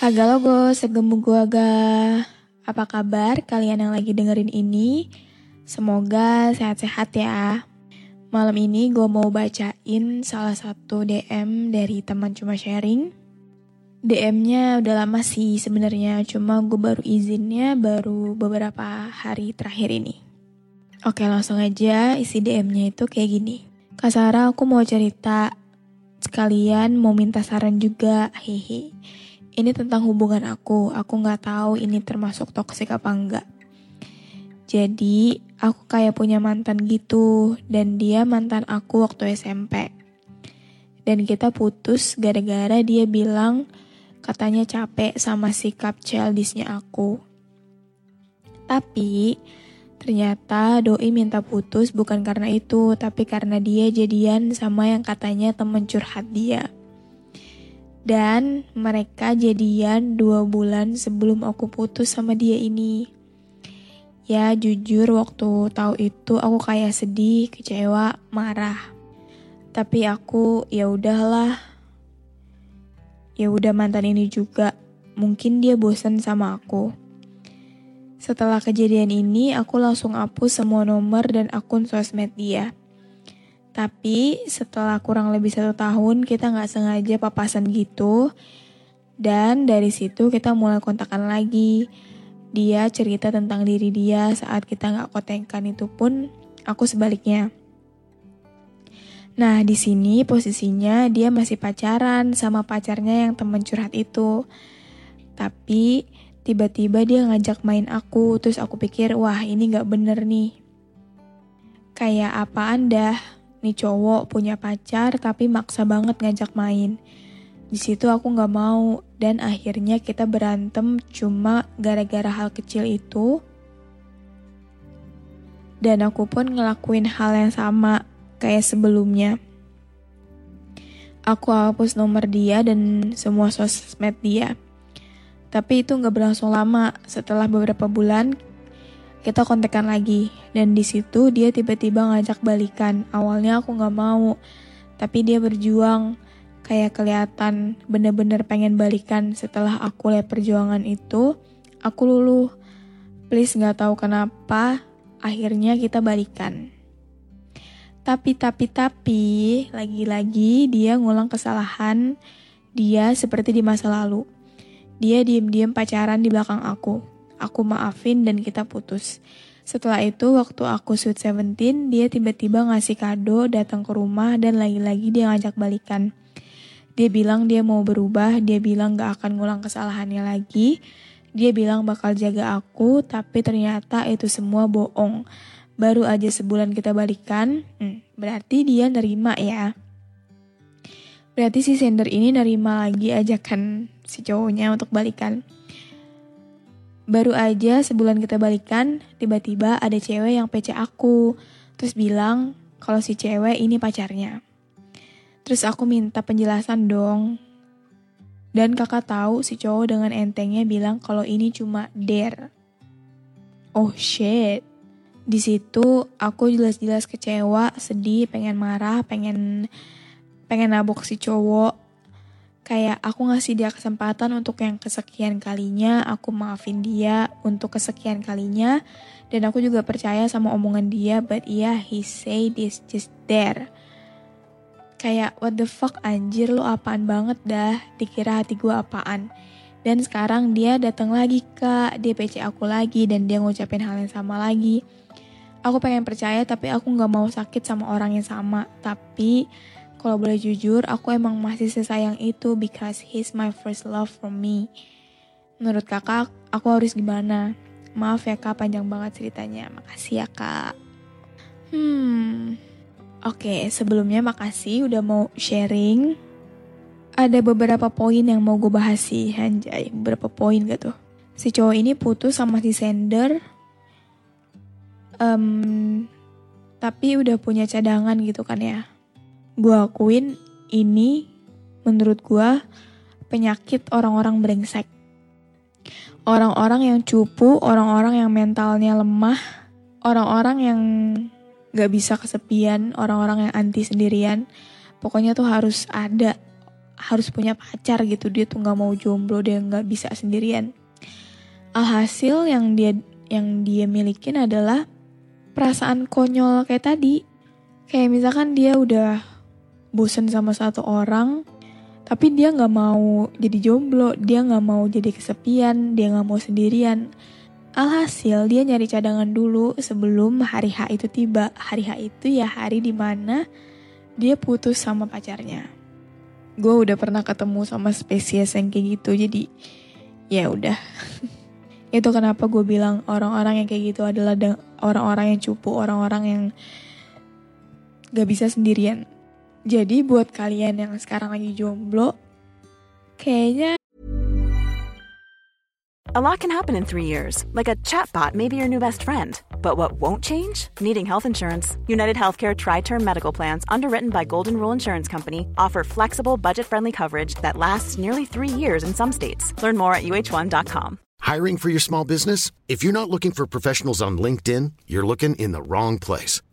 Haga logo, segemu gua ga. Apa kabar kalian yang lagi dengerin ini? Semoga sehat-sehat ya. Malam ini gue mau bacain salah satu DM dari teman cuma sharing. DM-nya udah lama sih sebenarnya, cuma gue baru izinnya baru beberapa hari terakhir ini. Oke langsung aja isi DM-nya itu kayak gini. Kak Sarah aku mau cerita, sekalian mau minta saran juga, hehe. Ini tentang hubungan aku, aku nggak tahu ini termasuk toksik apa enggak. Jadi, aku kayak punya mantan gitu, dan dia mantan aku waktu SMP. Dan kita putus gara-gara dia bilang katanya capek sama sikap childishnya aku. Tapi, ternyata doi minta putus bukan karena itu, tapi karena dia jadian sama yang katanya temen curhat dia. Dan mereka jadian dua bulan sebelum aku putus sama dia ini. Ya jujur waktu tahu itu aku kayak sedih, kecewa, marah. Tapi aku ya udahlah. Ya udah mantan ini juga. Mungkin dia bosan sama aku. Setelah kejadian ini, aku langsung hapus semua nomor dan akun sosmed dia. Tapi setelah kurang lebih satu tahun, kita nggak sengaja papasan gitu. Dan dari situ kita mulai kontakan lagi dia cerita tentang diri dia saat kita nggak kotekan itu pun aku sebaliknya. Nah di sini posisinya dia masih pacaran sama pacarnya yang temen curhat itu. Tapi tiba-tiba dia ngajak main aku, terus aku pikir wah ini nggak bener nih. Kayak apa anda? Nih cowok punya pacar tapi maksa banget ngajak main. Di situ aku nggak mau dan akhirnya kita berantem cuma gara-gara hal kecil itu. Dan aku pun ngelakuin hal yang sama kayak sebelumnya. Aku hapus nomor dia dan semua sosmed dia. Tapi itu nggak berlangsung lama. Setelah beberapa bulan, kita kontekan lagi. Dan di situ dia tiba-tiba ngajak balikan. Awalnya aku nggak mau, tapi dia berjuang. Kayak kelihatan bener-bener pengen balikan setelah aku lihat perjuangan itu. Aku luluh. Please nggak tahu kenapa akhirnya kita balikan. Tapi tapi tapi lagi-lagi dia ngulang kesalahan dia seperti di masa lalu. Dia diem-diem pacaran di belakang aku aku maafin dan kita putus setelah itu, waktu aku sweet 17, dia tiba-tiba ngasih kado, datang ke rumah, dan lagi-lagi dia ngajak balikan. Dia bilang dia mau berubah, dia bilang gak akan ngulang kesalahannya lagi. Dia bilang bakal jaga aku, tapi ternyata itu semua bohong. Baru aja sebulan kita balikan, hmm, berarti dia nerima ya. Berarti si sender ini nerima lagi ajakan si cowoknya untuk balikan. Baru aja sebulan kita balikan, tiba-tiba ada cewek yang PC aku. Terus bilang kalau si cewek ini pacarnya. Terus aku minta penjelasan dong. Dan kakak tahu si cowok dengan entengnya bilang kalau ini cuma dare. Oh shit. Di situ aku jelas-jelas kecewa, sedih, pengen marah, pengen pengen nabok si cowok. Kayak aku ngasih dia kesempatan untuk yang kesekian kalinya, aku maafin dia untuk kesekian kalinya. Dan aku juga percaya sama omongan dia, but yeah, he say this just there. Kayak what the fuck anjir lo apaan banget dah dikira hati gue apaan. Dan sekarang dia datang lagi kak dia PC aku lagi dan dia ngucapin hal yang sama lagi. Aku pengen percaya tapi aku nggak mau sakit sama orang yang sama. Tapi kalau boleh jujur aku emang masih sesayang itu because he's my first love for me menurut kakak aku harus gimana maaf ya kak panjang banget ceritanya makasih ya kak hmm Oke, sebelumnya makasih udah mau sharing. Ada beberapa poin yang mau gue bahas sih, anjay. Beberapa poin gak tuh. Si cowok ini putus sama si sender. Um, tapi udah punya cadangan gitu kan ya. Gue akuin ini menurut gue penyakit orang-orang brengsek. Orang-orang yang cupu, orang-orang yang mentalnya lemah, orang-orang yang gak bisa kesepian orang-orang yang anti sendirian pokoknya tuh harus ada harus punya pacar gitu. Dia tuh nggak mau jomblo dia nggak bisa sendirian. Alhasil yang dia yang dia milikin adalah perasaan konyol kayak tadi. Kayak misalkan dia udah bosen sama satu orang tapi dia nggak mau jadi jomblo dia nggak mau jadi kesepian dia nggak mau sendirian Alhasil dia nyari cadangan dulu sebelum hari H itu tiba. Hari H itu ya hari di mana dia putus sama pacarnya. Gue udah pernah ketemu sama spesies yang kayak gitu, jadi ya udah. itu kenapa gue bilang orang-orang yang kayak gitu adalah orang-orang yang cupu, orang-orang yang gak bisa sendirian. Jadi buat kalian yang sekarang lagi jomblo, kayaknya A lot can happen in three years, like a chatbot may be your new best friend. But what won't change? Needing health insurance. United Healthcare Tri Term Medical Plans, underwritten by Golden Rule Insurance Company, offer flexible, budget friendly coverage that lasts nearly three years in some states. Learn more at uh1.com. Hiring for your small business? If you're not looking for professionals on LinkedIn, you're looking in the wrong place.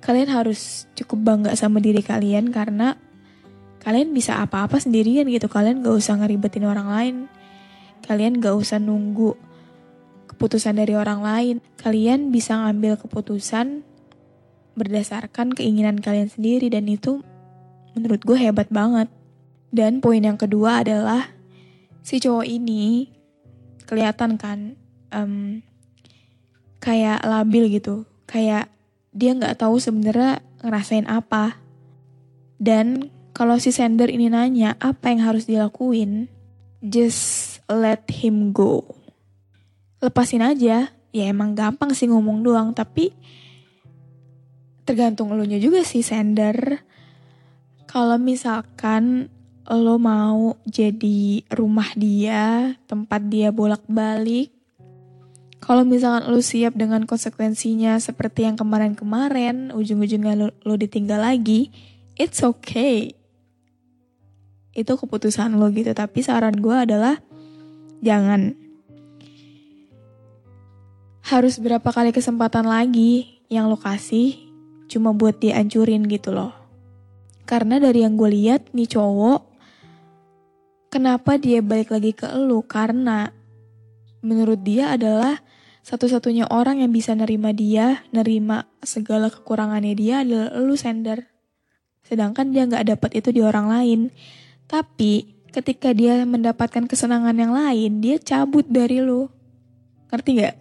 Kalian harus cukup bangga sama diri kalian karena kalian bisa apa-apa sendirian gitu. Kalian gak usah ngeribetin orang lain. Kalian gak usah nunggu keputusan dari orang lain. Kalian bisa ngambil keputusan berdasarkan keinginan kalian sendiri dan itu menurut gue hebat banget. Dan poin yang kedua adalah si cowok ini kelihatan kan um, kayak labil gitu. Kayak dia nggak tahu sebenarnya ngerasain apa dan kalau si sender ini nanya apa yang harus dilakuin, just let him go. Lepasin aja, ya emang gampang sih ngomong doang, tapi tergantung lo nya juga sih sender. Kalau misalkan lo mau jadi rumah dia, tempat dia bolak-balik, kalau misalkan lo siap dengan konsekuensinya seperti yang kemarin-kemarin, ujung-ujungnya lo, lo ditinggal lagi, it's okay. Itu keputusan lo gitu tapi saran gue adalah jangan. Harus berapa kali kesempatan lagi yang lo kasih cuma buat dia ancurin gitu loh. Karena dari yang gue lihat nih cowok kenapa dia balik lagi ke lo karena menurut dia adalah satu-satunya orang yang bisa nerima dia, nerima segala kekurangannya dia adalah lu sender. Sedangkan dia nggak dapat itu di orang lain. Tapi ketika dia mendapatkan kesenangan yang lain, dia cabut dari lu. Ngerti gak?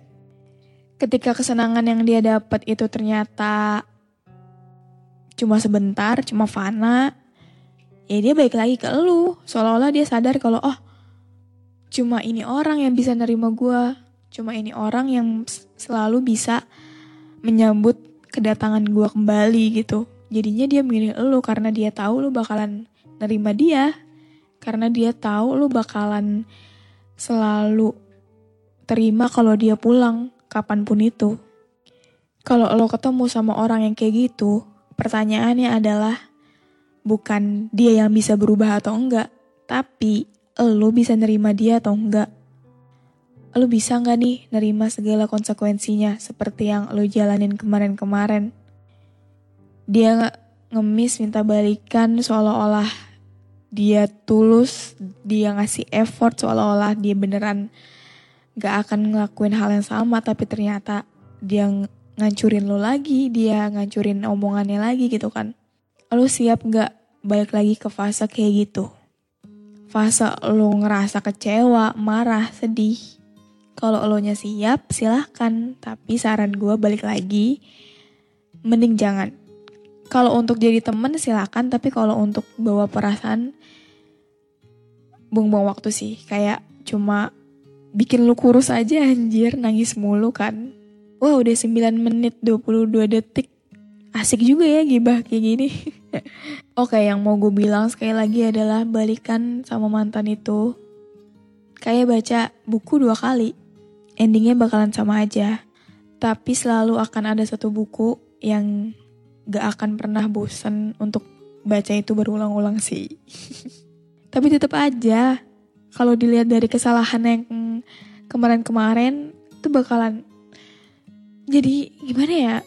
Ketika kesenangan yang dia dapat itu ternyata cuma sebentar, cuma fana, ya dia balik lagi ke lu. Seolah-olah dia sadar kalau oh cuma ini orang yang bisa nerima gue. Cuma ini orang yang selalu bisa menyambut kedatangan gue kembali gitu. Jadinya dia milih lu karena dia tahu lu bakalan nerima dia karena dia tahu lu bakalan selalu terima kalau dia pulang kapan pun itu. Kalau lo ketemu sama orang yang kayak gitu, pertanyaannya adalah bukan dia yang bisa berubah atau enggak, Tapi, lo bisa nerima dia atau enggak? Lo bisa nggak nih nerima segala konsekuensinya seperti yang lo jalanin kemarin-kemarin? Dia nggak ngemis minta balikan seolah-olah dia tulus, dia ngasih effort seolah-olah dia beneran gak akan ngelakuin hal yang sama tapi ternyata dia ngancurin lo lagi, dia ngancurin omongannya lagi gitu kan. Lo siap gak balik lagi ke fase kayak gitu? Fase lo ngerasa kecewa, marah, sedih. Kalau lo nya siap, silahkan. Tapi saran gue balik lagi, mending jangan. Kalau untuk jadi temen silahkan, tapi kalau untuk bawa perasaan, buang-buang waktu sih. Kayak cuma bikin lu kurus aja anjir, nangis mulu kan. Wah udah 9 menit 22 detik. Asik juga ya gibah kayak gini. Oke yang mau gue bilang sekali lagi adalah balikan sama mantan itu. Kayak baca buku dua kali. Endingnya bakalan sama aja. Tapi selalu akan ada satu buku yang gak akan pernah bosan untuk baca itu berulang-ulang sih. Tapi tetap aja, kalau dilihat dari kesalahan yang kemarin-kemarin, itu bakalan jadi gimana ya?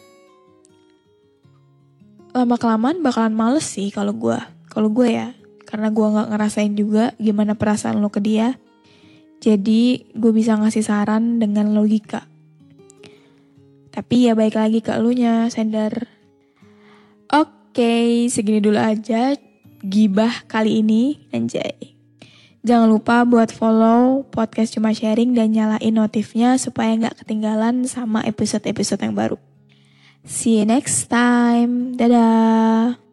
Lama kelamaan bakalan males sih kalau gue, kalau gue ya, karena gue nggak ngerasain juga gimana perasaan lo ke dia. Jadi gue bisa ngasih saran dengan logika. Tapi ya baik lagi ke elunya, sender. Oke, segini dulu aja gibah kali ini, anjay. Jangan lupa buat follow podcast Cuma Sharing dan nyalain notifnya supaya nggak ketinggalan sama episode-episode yang baru. See you next time. Dadah.